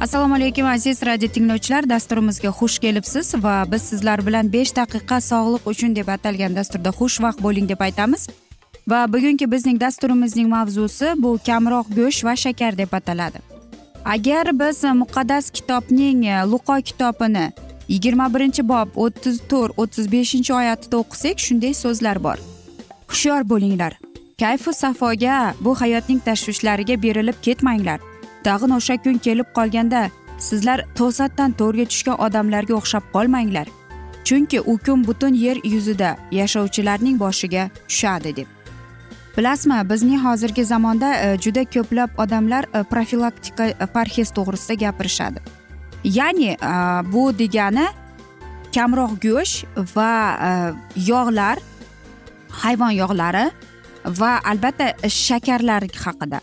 assalomu alaykum aziz radio tinglovchilar. Dasturimizga xush kelibsiz va biz sizlar bilan besh daqiqa sog'liq uchun deb atalgan dasturda xushvaqt bo'ling deb aytamiz. Va bugungi bizning dasturimizning mavzusi bu kamroq go'sht va shakar deb ataladi. Agar biz muqaddas kitobning e, luqo kitobini yigirma birinchi bob o'ttiz to'rt o'ttiz beshinchi oyatida o'qisak shunday so'zlar bor. Hushyor bo'linglar. Kayfu safoga bu hayotning tashvishlariga berilib ketmanglar. Tag'in o'sha kun kelib qolganda sizlar to'satdan to'rga tushgan odamlarga o'xshab qolmanglar. Chunki u kun butun yer yuzida yashovchilarning boshiga tushadi deb. Bilasizmi bizning hozirgi zamonda e, juda ko'plab odamlar e, profilaktika e, parhez to'g'risida gapirishadi. Ya'ni bu degani kamroq go'sht va yog'lar hayvon yog'lari va albatta shakarlar haqida.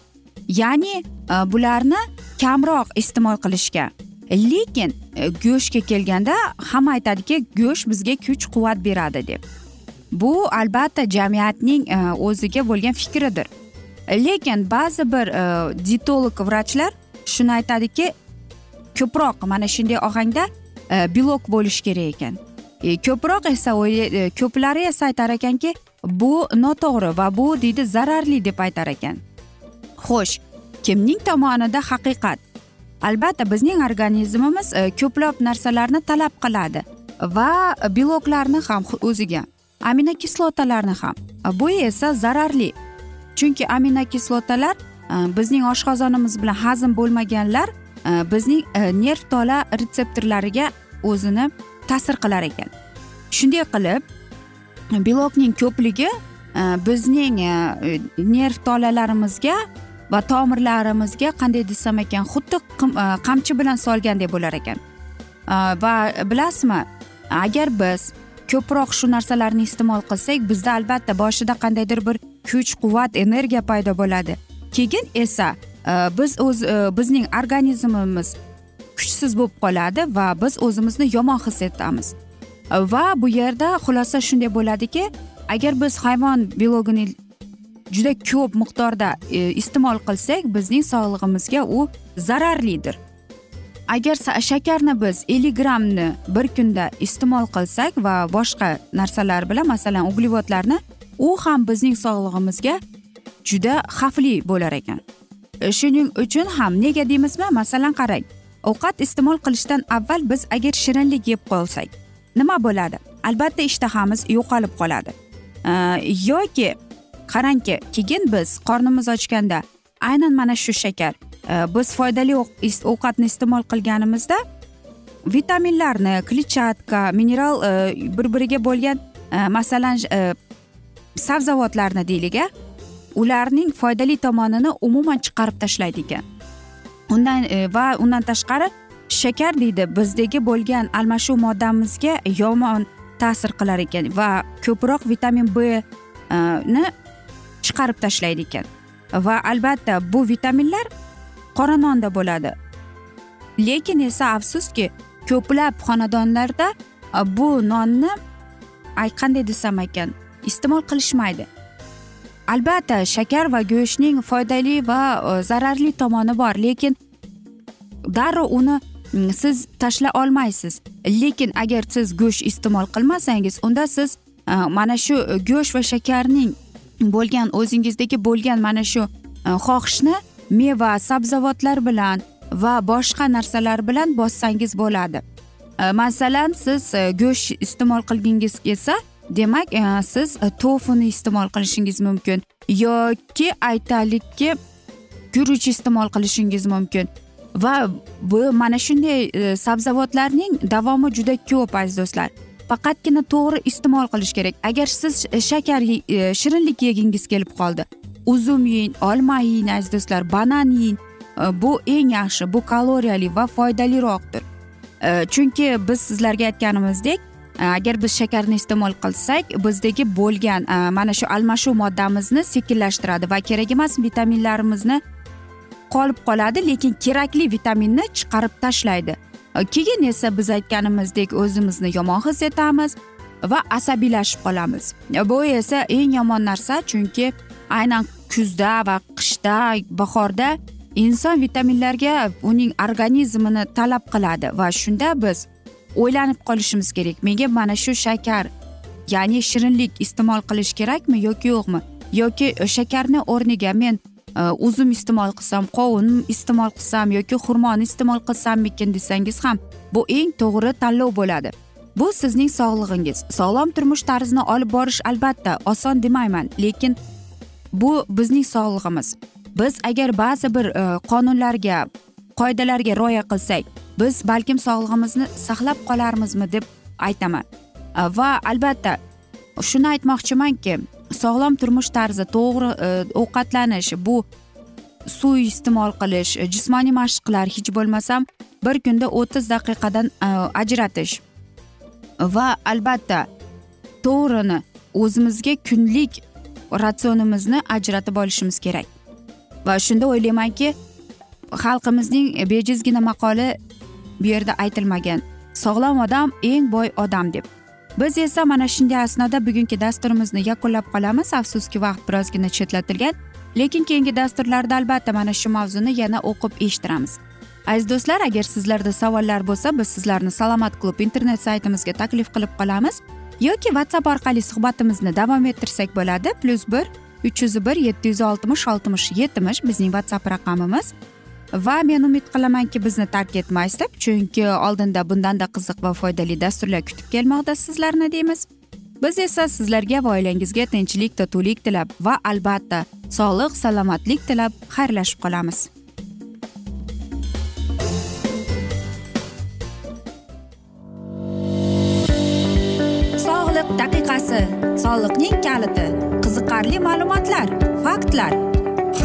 Ya'ni Э, bularni kamroq iste'mol qilishga. Lekin e, go'shtga kelganda hamma aytadiki go'sht bizga kuch quvvat beradi deb. Bu albatta jamiyatning e, o'ziga bo'lgan fikridir. Lekin ba'zi bir e, dietolog vrachlar shuni aytadiki ko'proq mana shunday ohangda belok bo'lishi kerak ekan. Ko'proq esa ko'plari esa aytar ekanki bu noto'g'ri va bu deydi zararli deb aytar ekan. Xo'sh kimning tomonida haqiqat? Albatta bizning organizmimiz e, ko'plab narsalarni talab qiladi va beloklarni ham o'ziga aminokislotalarni ham. E, bu esa zararli. Chunki aminokislotalar e, bizning oshqozonimiz bilan hazm bo'lmaganlar bizning nerv tola retseptorlariga o'zini ta'sir qilar ekan. Shunday qilib belokning ko'pligi bizning nerv tolalarimizga va tomirlarimizga qanday desam ekan xuddi e, qamchi bilan solgandek bo'lar ekan. E, va bilasizmi agar biz ko'proq shu narsalarni iste'mol qilsak bizda albatta boshida qandaydir bir kuch quvvat energiya paydo bo'ladi. Keyin esa e, biz o'z bizning organizmimiz kuchsiz bo'lib qoladi va biz o'zimizni yomon his etamiz. Va bu yerda xulosa shunday bo'ladiki agar biz hayvon biologini juda ko'p miqdorda e, iste'mol qilsak bizning sog'lig'imizga u zararlidir. Agar shakarni biz ellik grammni bir kunda iste'mol qilsak va boshqa narsalar bilan masalan uglevodlarni u ham bizning sog'lig'imizga juda xavfli bo'lar ekan. E, shuning uchun ham nega deymizmi? Masalan qarang ovqat iste'mol qilishdan avval biz agar shirinlik yeb qolsak nima bo'ladi? Albatta ishtahamiz yo'qolib qoladi. E, yoki qarangki keyin biz qornimiz ochganda aynan mana shu shakar e, biz foydali ovqatni iste'mol qilganimizda vitaminlarni kletchatka mineral bir biriga bo'lgan e, masalan e, sabzavotlarni deylik a ularning foydali tomonini umuman chiqarib tashlaydi ekan undan va undan tashqari shakar deydi bizdagi bo'lgan almashuv moddamizga yomon ta'sir qilar ekan va ko'proq vitamin b ni chiqarib tashlaydi ekan. Va albatta bu vitaminlar qora nonda bo'ladi. Lekin esa afsuski ko'plab xonadonlarda bu nonni ay qanday desam ekan iste'mol qilishmaydi. Albatta shakar va go'shtning foydali va zararli tomoni bor lekin darrov uni siz tashlay olmaysiz. Lekin agar siz go'sht iste'mol qilmasangiz unda siz mana shu e, go'sht va shakarning bo'lgan o'zingizdagi bo'lgan mana shu e, xohishni meva sabzavotlar bilan va boshqa narsalar bilan bossangiz bo'ladi. E, masalan siz e, go'sht iste'mol qilgingiz kelsa demak siz tofuni iste'mol qilishingiz mumkin yoki aytaylikki guruch iste'mol qilishingiz mumkin. Va bu mana shunday sabzavotlarning davomi juda ko'p aziz do'stlar. Faqatgina to'g'ri iste'mol qilish kerak. Agar siz shakar e, shirinlik yegingiz kelib qoldi uzum yeng olma yeng aziz do'stlar banan yeng bu eng yaxshi bu kaloriyali va foydaliroqdir. E, chunki biz sizlarga aytganimizdek e, agar biz shakarni iste'mol qilsak bizdagi bo'lgan mana shu almashuv moddamizni sekinlashtiradi va kerak emas vitaminlarimizni qolib qoladi lekin kerakli vitaminni chiqarib tashlaydi. Э, keyin esa biz aytganimizdek o'zimizni yomon his etamiz va asabiylashib qolamiz. Э, bu esa eng yomon narsa chunki aynan kuzda va qishda bahorda inson vitaminlarga uning organizmini talab qiladi va shunda biz o'ylanib qolishimiz kerak. Menga mana shu shakar ya'ni shirinlik iste'mol qilish kerakmi yoki yo'qmi? Yoki shakarni o'rniga men Э, uzum iste'mol qilsam qovun iste'mol qilsam yoki xurmoni iste'mol qilsammikin desangiz ham bu eng to'g'ri tanlov bo'ladi. Bu sizning sog'lig'ingiz. Sog'lom turmush tarzini olib borish albatta oson demayman lekin bu bizning sog'lig'imiz. Biz agar ba'zi bir e, qonunlarga qoidalarga rioya qilsak biz balkim sog'lig'imizni saqlab qolarmizmi deb aytaman. E, va albatta shuni aytmoqchimanki sog'lom turmush tarzi to'g'ri e, ovqatlanish bu suv iste'mol qilish e, jismoniy mashqlar hech bo'lmasam bir kunda o'ttiz daqiqadan e, ajratish. Va albatta to'g'rini o'zimizga kunlik ratsionimizni ajratib olishimiz kerak. Va shunda o'ylaymanki xalqimizning bejizgina maqoli bu yerda aytilmagan. Sog'lom odam eng boy odam deb. Biz esa mana shunday asnoda bugungi dasturimizni yakunlab qolamiz. Afsuski vaqt birozgina chetlatilgan lekin keyingi dasturlarda albatta mana shu mavzuni yana o'qib eshittiramiz. Aziz do'stlar agar sizlarda savollar bo'lsa biz sizlarni salomat klub internet saytimizga taklif qilib qolamiz yoki whatsapp orqali suhbatimizni davom ettirsak bo'ladi. Plyus bir uch yuz bir yetti yuz oltmish oltmish yetmish bizning whatsapp raqamimiz. Va men umid qilamanki bizni tark etmaysiz deb chunki oldinda bundanda qiziq va foydali dasturlar kutib kelmoqda sizlarni deymiz. Biz esa sizlarga va oilangizga tinchlik totuvlik tilab va albatta sog'lik salomatlik tilab xayrlashib qolamiz. Sog'liq daqiqasi soliqning kaliti qiziqarli ma'lumotlar faktlar.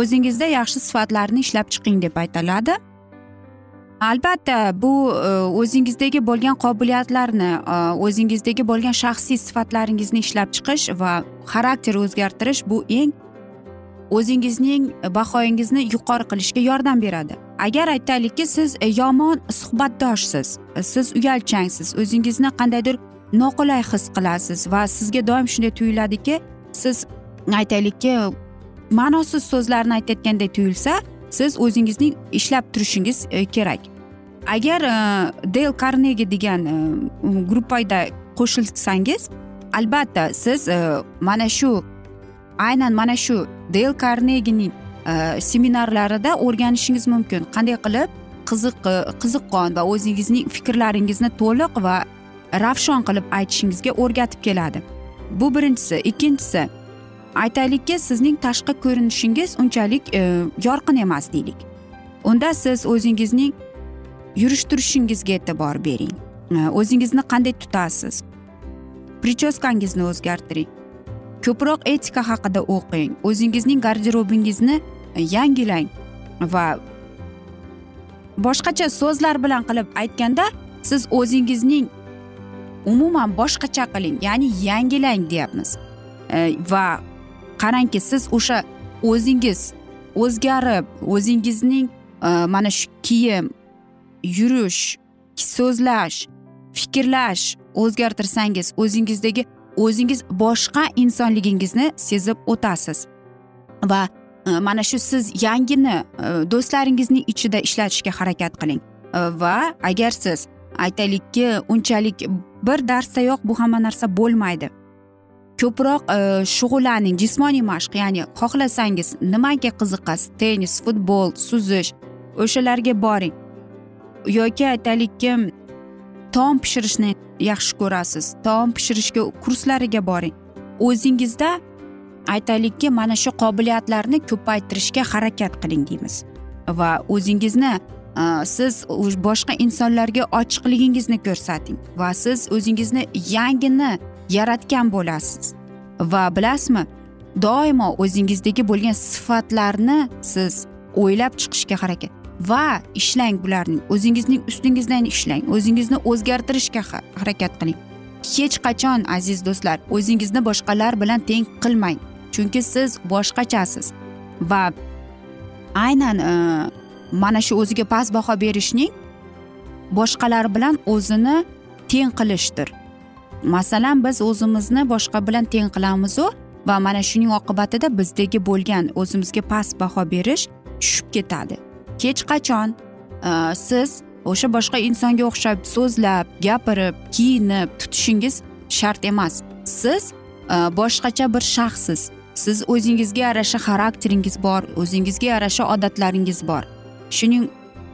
o'zingizda yaxshi sifatlarni ishlab chiqing deb aytiladi. Albatta bu e, o'zingizdagi bo'lgan qobiliyatlarni e, o'zingizdagi bo'lgan shaxsiy sifatlaringizni ishlab chiqish va xarakter o'zgartirish bu eng o'zingizning bahoyingizni yuqori qilishga yordam beradi. Agar aytaylikki siz e, yomon suhbatdoshsiz siz uyalchangsiz o'zingizni qandaydir noqulay his qilasiz va sizga doim shunday tuyuladiki siz aytaylikki ma'nosiz so'zlarni aytayotgandek tuyulsa siz o'zingizning ishlab turishingiz e, kerak. Agar e, del karnegi degan e, gruppaga qo'shilsangiz albatta siz e, mana shu aynan mana shu del karnegining seminarlarida o'rganishingiz mumkin. Qanday qilib? Qiziq qiziqqon va o'zingizning fikrlaringizni to'liq va ravshon qilib aytishingizga o'rgatib keladi. Bu birinchisi. Ikkinchisi aytaylikki sizning tashqi ko'rinishingiz unchalik e, yorqin emas deylik. Unda siz o'zingizning yurish turishingizga e'tibor bering. E, o'zingizni qanday tutasiz? Prichoskangizni o'zgartiring. Ko'proq etika haqida o'qing. O'zingizning garderobingizni e, yangilang va boshqacha so'zlar bilan qilib aytganda siz o'zingizning umuman boshqacha qiling ya'ni yangilang deyapmiz. E, va qarangki siz o'sha o'zingiz o'zgarib o'zingizning e, mana shu kiyim yurish so'zlash fikrlash o'zgartirsangiz o'zingizdagi o'zingiz boshqa insonligingizni sezib o'tasiz. Va e, mana shu siz yangini do'stlaringizni do'stlaringizning ichida ishlatishga harakat qiling. Va agar siz aytaylikki unchalik bir darsdayoq bu hamma narsa bo'lmaydi. Ko'proq e, shug'ullaning jismoniy mashq ya'ni xohlasangiz nimaga qiziqasiz? Tennis futbol suzish o'shalarga boring. Yoki aytaylikki taom pishirishni yaxshi ko'rasiz. Taom pishirishga kurslariga boring. O'zingizda aytaylikki mana shu qobiliyatlarni ko'paytirishga harakat qiling deymiz. Va o'zingizni e, siz boshqa insonlarga ochiqligingizni ko'rsating. Va siz o'zingizni yangini yaratgan bo'lasiz. Va bilasizmi doimo o'zingizdagi bo'lgan sifatlarni siz o'ylab chiqishga harakat. Va ishlang bularning o'zingizning ustingizdan ishlang o'zingizni o'zgartirishga harakat qiling. Hech qachon aziz do'stlar o'zingizni boshqalar bilan teng qilmang chunki siz boshqachasiz. Va aynan e, mana shu o'ziga past baho berishning boshqalar bilan o'zini teng qilishdir. Masalan biz o'zimizni boshqa bilan teng qilamizu va mana shuning oqibatida bizdagi bo'lgan o'zimizga past baho berish tushib ketadi. Hech qachon e, siz o'sha boshqa insonga o'xshab so'zlab gapirib kiyinib tutishingiz shart emas. Siz e, boshqacha bir shaxssiz siz o'zingizga yarasha xarakteringiz bor o'zingizga yarasha odatlaringiz bor. Shuning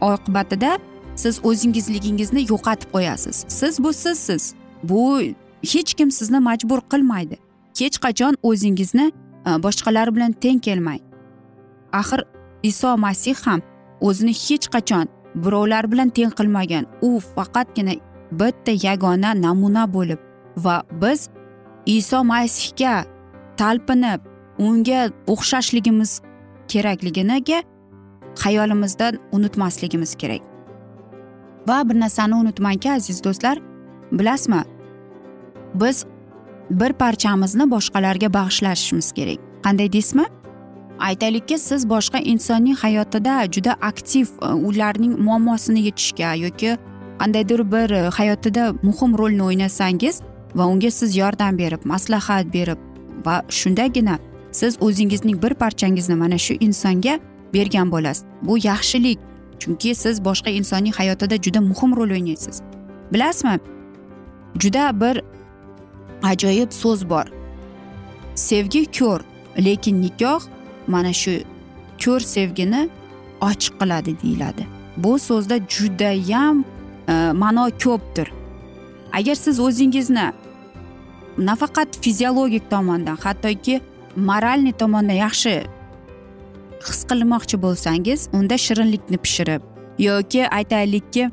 oqibatida siz o'zingizligingizni yo'qotib qo'yasiz. Siz bu sizsiz. Bu hech kim sizni majbur qilmaydi. Hech qachon o'zingizni e, boshqalar bilan teng kelmang axir iso masih ham o'zini hech qachon birovlar bilan teng qilmagan. U faqatgina bitta yagona namuna bo'lib va biz iso masihga talpinib unga o'xshashligimiz kerakliginiga xayolimizdan unutmasligimiz kerak. Va bir narsani unutmangki aziz do'stlar bilasizmi? Biz bir parchamizni boshqalarga bag'ishlashimiz kerak. Qanday deysizmi? Aytaylikki siz boshqa insonning hayotida juda aktiv e, ularning muammosini yechishga yoki qandaydir bir e, hayotida muhim rolni o'ynasangiz va unga siz yordam berib maslahat berib va shundagina siz o'zingizning bir parchangizni mana shu insonga bergan bo'lasiz. Bu yaxshilik chunki siz boshqa insonning hayotida juda muhim rol o'ynaysiz bilasizmi? Juda bir ajoyib so'z bor. Sevgi ko'r lekin nikoh mana shu ko'r sevgini ochiq qiladi deyiladi. Bu so'zda judayam e, ma'no ko'pdir. Agar siz o'zingizni nafaqat fiziologik tomondan hattoki moralniy tomondan yaxshi his qilmoqchi bo'lsangiz unda shirinlikni pishirib yoki aytaylikki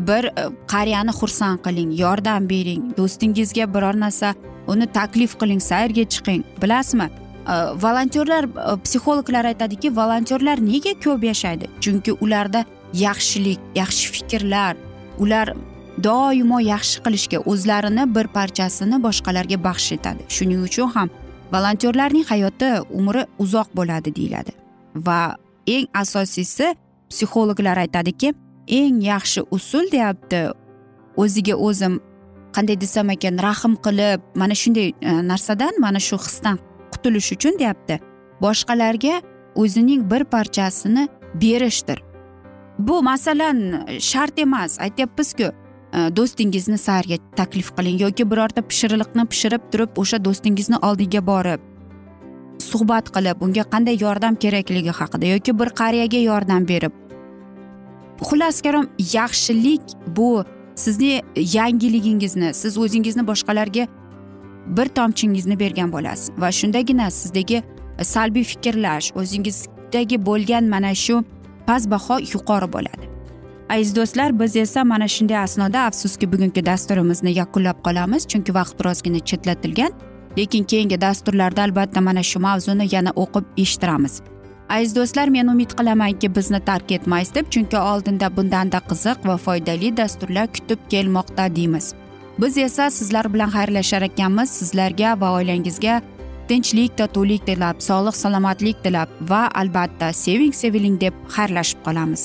bir e, qariyani xursand qiling yordam bering. Do'stingizga biror narsa uni taklif qiling sayrga chiqing. Bilasizmi? E, volontyorlar e, psixologlar aytadiki volontyorlar nega ko'p yashaydi? Chunki ularda yaxshilik yaxshi fikrlar ular doimo yaxshi qilishga o'zlarini bir parchasini boshqalarga baxsh etadi. Shuning uchun ham volontyorlarning hayoti umri uzoq bo'ladi deyiladi. Va eng asosiysi psixologlar aytadiki eng yaxshi usul deyapti. O'ziga o'zim qanday desam ekan rahm qilib mana shunday e, narsadan mana shu hisdan qutulish uchun deyapti. Boshqalarga o'zining bir parchasini berishdir. Bu masalan shart emas. Aytyapmizku e, do'stingizni sayrga taklif qiling yoki birorta pishiriliqni pishirib turib o'sha do'stingizni oldiga borib suhbat qilib unga qanday yordam kerakligi haqida yoki bir qariyaga yordam berib xullas karom yaxshilik bu. Sizni yangiligingizni siz o'zingizni boshqalarga bir tomchingizni bergan bo'lasiz. Va shundagina sizdagi e, salbiy fikrlash o'zingizdagi bo'lgan mana shu past baho yuqori bo'ladi. Aziz do'stlar biz esa mana shunday asnoda afsuski bugungi dasturimizni yakunlab qolamiz. Chunki vaqt birozgina chetlatilgan lekin keyingi dasturlarda albatta mana shu mavzuni yana o'qib eshittiramiz. Aziz do'stlar men umid qilamanki bizni tark etmaysiz deb chunki oldinda bundanda qiziq va foydali dasturlar kutib kelmoqda deymiz. Biz esa sizlar bilan xayrlashar ekanmiz. Sizlarga va oilangizga tinchlik totuvlik tilab sog'lik salomatlik tilab va albatta seving seviling deb xayrlashib qolamiz.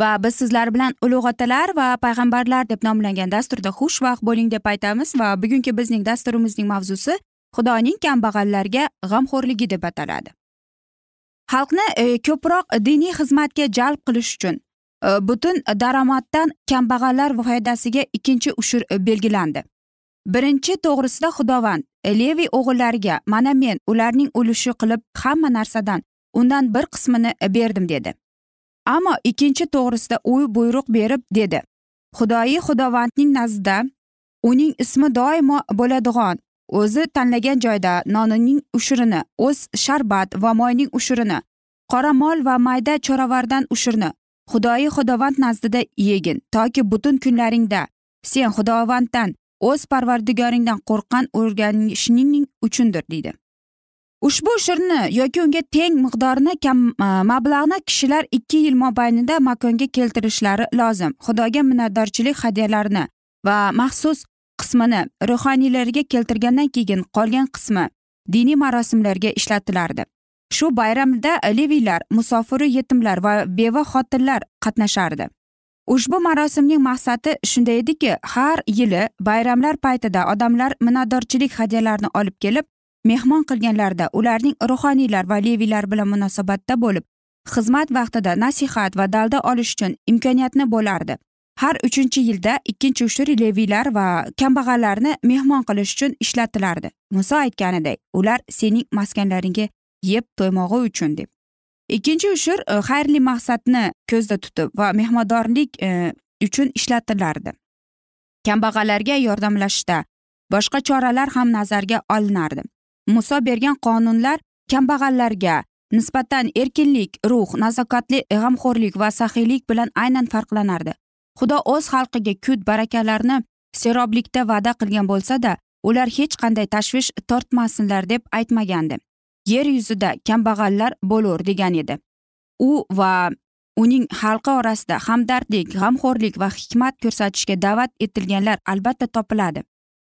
Va biz sizlar bilan ulug' otalar va payg'ambarlar deb nomlangan dasturda xushvaqt bo'ling deb aytamiz va bugungi bizning dasturimizning mavzusi xudoning kambag'allarga g'amxo'rligi deb ataladi. Xalqni e, ko'proq diniy xizmatga jalb qilish uchun e, butun daromaddan kambag'allar foydasiga ikkinchi ushur e, belgilandi. Birinchi to'g'risida xudovand e, leviy o'g'illariga mana men ularning ulushi qilib hamma narsadan undan bir qismini e, berdim dedi. Ammo ikkinchi to'g'risida u buyruq berib dedi. Xudoyi xudovandning nazdida uning ismi doimo bo'ladigan o'zi tanlagan joyda nonining ushurini o'z sharbat va moyning ushurini qora mol va mayda choravardan ushurini xudoyi xudovand nazdida yegin toki butun kunlaringda sen xudovanddan o'z parvardigoringdan qo'rqqan o'rganishing uchundir deydi. Ushbu shirni yoki unga teng miqdorni kam e, mablag'ni kishilar ikki yil mobaynida makonga keltirishlari lozim. Xudoga minnatdorchilik hadyalarini va maxsus qismini ruhoniylarga keltirgandan keyin qolgan qismi diniy marosimlarga ishlatilardi. Shu bayramda leviylar musofiru yetimlar va beva xotinlar qatnashardi. Ushbu marosimning maqsadi shunday ediki har yili bayramlar paytida odamlar minnatdorchilik hadyalarini olib kelib mehmon qilganlarida ularning ruhoniylar va leviylar bilan munosabatda bo'lib xizmat vaqtida nasihat va dalda olish uchun imkoniyatni bo'lardi. Har uchinchi yilda ikkinchi uchur leviylar va kambag'allarni mehmon qilish uchun ishlatilardi. Muso aytganidek ular sening maskanlaringga yeb to'ymog'i uchun deb. Ikkinchi uchur e, xayrli maqsadni ko'zda tutib va mehmondorlik e, uchun ishlatilardi. Kambag'allarga yordamlashishda boshqa choralar ham nazarga olinardi. Muso bergan qonunlar kambag'allarga nisbatan erkinlik ruh nazokatli g'amxo'rlik va saxiylik bilan aynan farqlanardi. Xudo o'z xalqiga kut barakalarni seroblikda va'da qilgan bo'lsada ular hech qanday tashvish tortmasinlar deb aytmagandi. Yer yuzida kambag'allar bo'lur degan edi. U va uning xalqi orasida hamdardlik g'amxo'rlik va hikmat ko'rsatishga da'vat etilganlar albatta topiladi.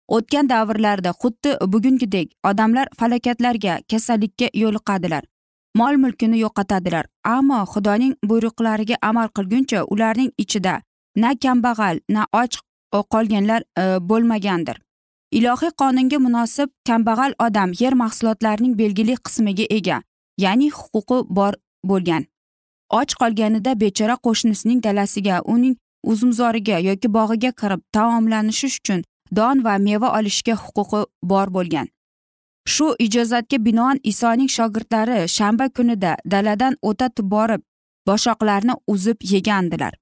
O'tgan davrlarda xuddi bugungidek odamlar falokatlarga kasallikka yo'liqadilar. Mol mulkini yo'qotadilar. Ammo xudoning buyruqlariga amal qilguncha ularning ichida na kambag'al na och qolganlar e, bo'lmagandir. Ilohiy qonunga munosib kambag'al odam yer mahsulotlarining belgili qismiga ega ya'ni huquqi bor bo'lgan. Och qolganida bechora qo'shnisining dalasiga uning uzumzoriga yoki bog'iga kirib taomlanishi uchun don va meva olishga huquqi bor bo'lgan. Shu ijozatga binoan isoning shogirdlari shanba kunida daladan o'ta borib boshoqlarni uzib yegandilar.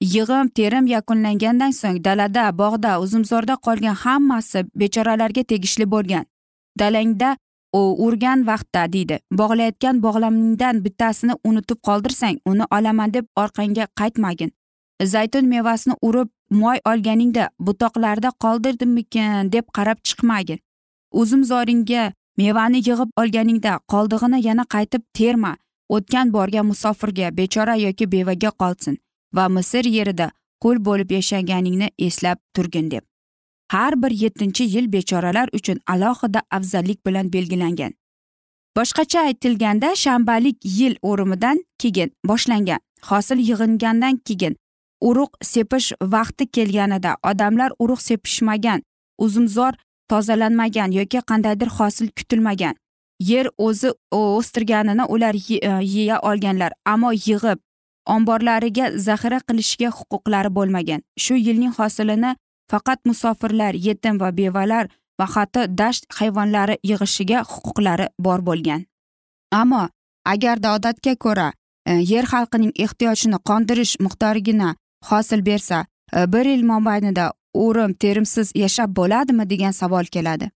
Yig'im terim yakunlangandan so'ng dalada bog'da uzumzorda qolgan hammasi bechoralarga tegishli bo'lgan. Dalangda o'rgan urgan vaqtda deydi bog'layotgan bog'lamingdan bittasini unutib qoldirsang uni olaman deb orqangga qaytmagin. Zaytun mevasini urib moy olganingda butoqlarda qoldirdimmikin deb qarab chiqmagin. Uzumzoringga mevani yig'ib olganingda qoldig'ini yana qaytib terma o'tgan borgan musofirga bechora yoki bevaga qolsin va misr yerida qul bo'lib yashaganingni eslab turgin deb. Har bir yettinchi yil bechoralar uchun alohida afzallik bilan belgilangan. Boshqacha aytilganda shanbalik yil o'rimidan keyin boshlangan hosil yig'ingandan keyin urug' sepish vaqti kelganida odamlar urug' sepishmagan uzumzor tozalanmagan yoki qandaydir hosil kutilmagan. Yer o'zi o'stirganini ular yeya olganlar ammo yig'ib omborlariga zaxira qilishga huquqlari bo'lmagan. Shu yilning hosilini faqat musofirlar yetim va bevalar va hatto dasht hayvonlari yig'ishiga huquqlari bor bo'lgan. Ammo agarda odatga ko'ra e, yer xalqining ehtiyojini qondirish miqdorigina hosil bersa э, bir yil mobaynida o'rim terimsiz yashab bo'ladimi? degan savol keladi.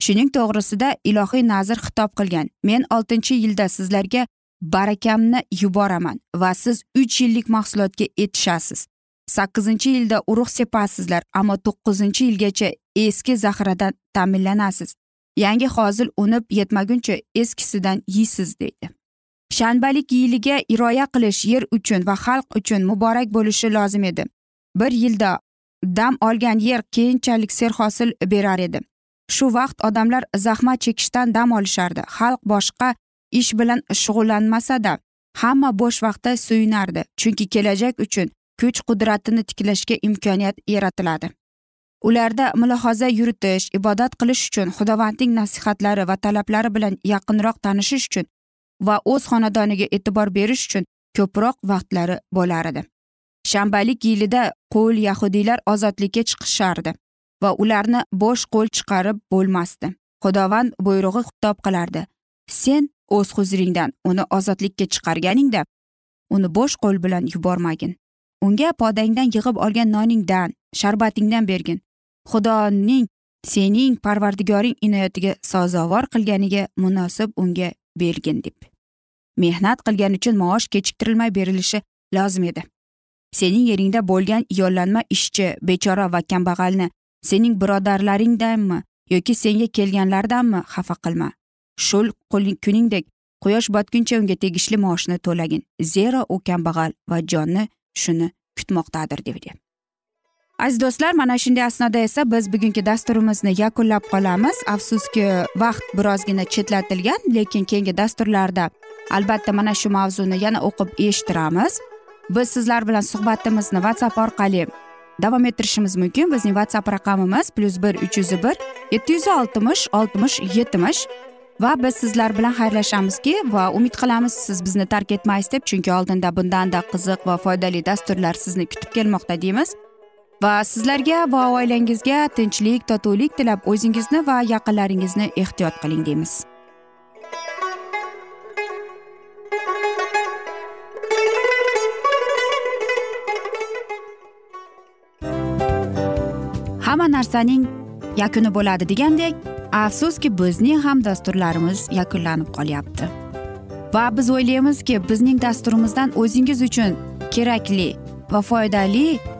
Shuning to'g'risida ilohiy nazir xitob qilgan men oltinchi yilda sizlarga barakamni yuboraman va siz uch yillik mahsulotga yetishasiz. Sakkizinchi yilda urug' sepasizlar ammo to'qqizinchi yilgacha eski zaxiradan ta'minlanasiz. Yangi hosil unib yetmaguncha eskisidan yeysiz deydi. Shanbalik yiliga rioya qilish yer uchun va xalq uchun muborak bo'lishi lozim edi. Bir yilda dam olgan yer keyinchalik serhosil berar edi. Shu vaqt odamlar zahmat chekishdan dam olishardi. Xalq boshqa ish bilan shug'ullanmasada hamma bo'sh vaqtda suyunardi chunki kelajak uchun kuch qudratini tiklashga imkoniyat yaratiladi. Ularda mulohaza yuritish ibodat qilish uchun xudovandning nasihatlari va talablari bilan yaqinroq tanishish uchun va o'z xonadoniga e'tibor berish uchun ko'proq vaqtlari bo'lar edi. Shanbalik yilida qo'l yahudiylar ozodlikka chiqishardi va ularni bo'sh qo'l chiqarib bo'lmasdi. Xudovand buyrug'i xitob qilardi. Sen o'z huzuringdan uni ozodlikka chiqarganingda uni bo'sh qo'l bilan yubormagin. Unga podangdan yig'ib olgan noningdan sharbatingdan bergin. Xudoning sening parvardigoring inoyatiga sazovor qilganiga munosib unga bergin deb. Mehnat qilgani uchun maosh kechiktirilmay berilishi lozim edi. Sening yeringda bo'lgan yollanma ishchi bechora va kambag'alni sening birodarlaringdanmi yoki senga kelganlardanmi xafa qilma. Shul kuningdek quyosh botguncha unga tegishli maoshni to'lagin. Zero u kambag'al va jonni shuni kutmoqdadir dedi aziz do'stlar mana shunday asnoda esa biz bugungi dasturimizni yakunlab qolamiz. Afsuski vaqt birozgina chetlatilgan lekin keyingi dasturlarda albatta mana shu mavzuni yana o'qib eshittiramiz. Biz sizlar bilan suhbatimizni whatsapp orqali davom ettirishimiz mumkin. Bizning whatsapp raqamimiz plyus bir uch yuz bir yetti yuz oltmish oltmish yetmish va biz sizlar bilan xayrlashamizki va umid qilamiz siz bizni tark etmaysiz deb chunki oldinda bundanda qiziq va foydali dasturlar sizni kutib kelmoqda deymiz. Va sizlarga va oilangizga tinchlik totuvlik tilab o'zingizni va yaqinlaringizni ehtiyot qiling deymiz. Hamma narsaning yakuni bo'ladi degandek afsuski bizning ham dasturlarimiz yakunlanib qolyapti. Va biz o'ylaymizki bizning dasturimizdan o'zingiz uchun kerakli va foydali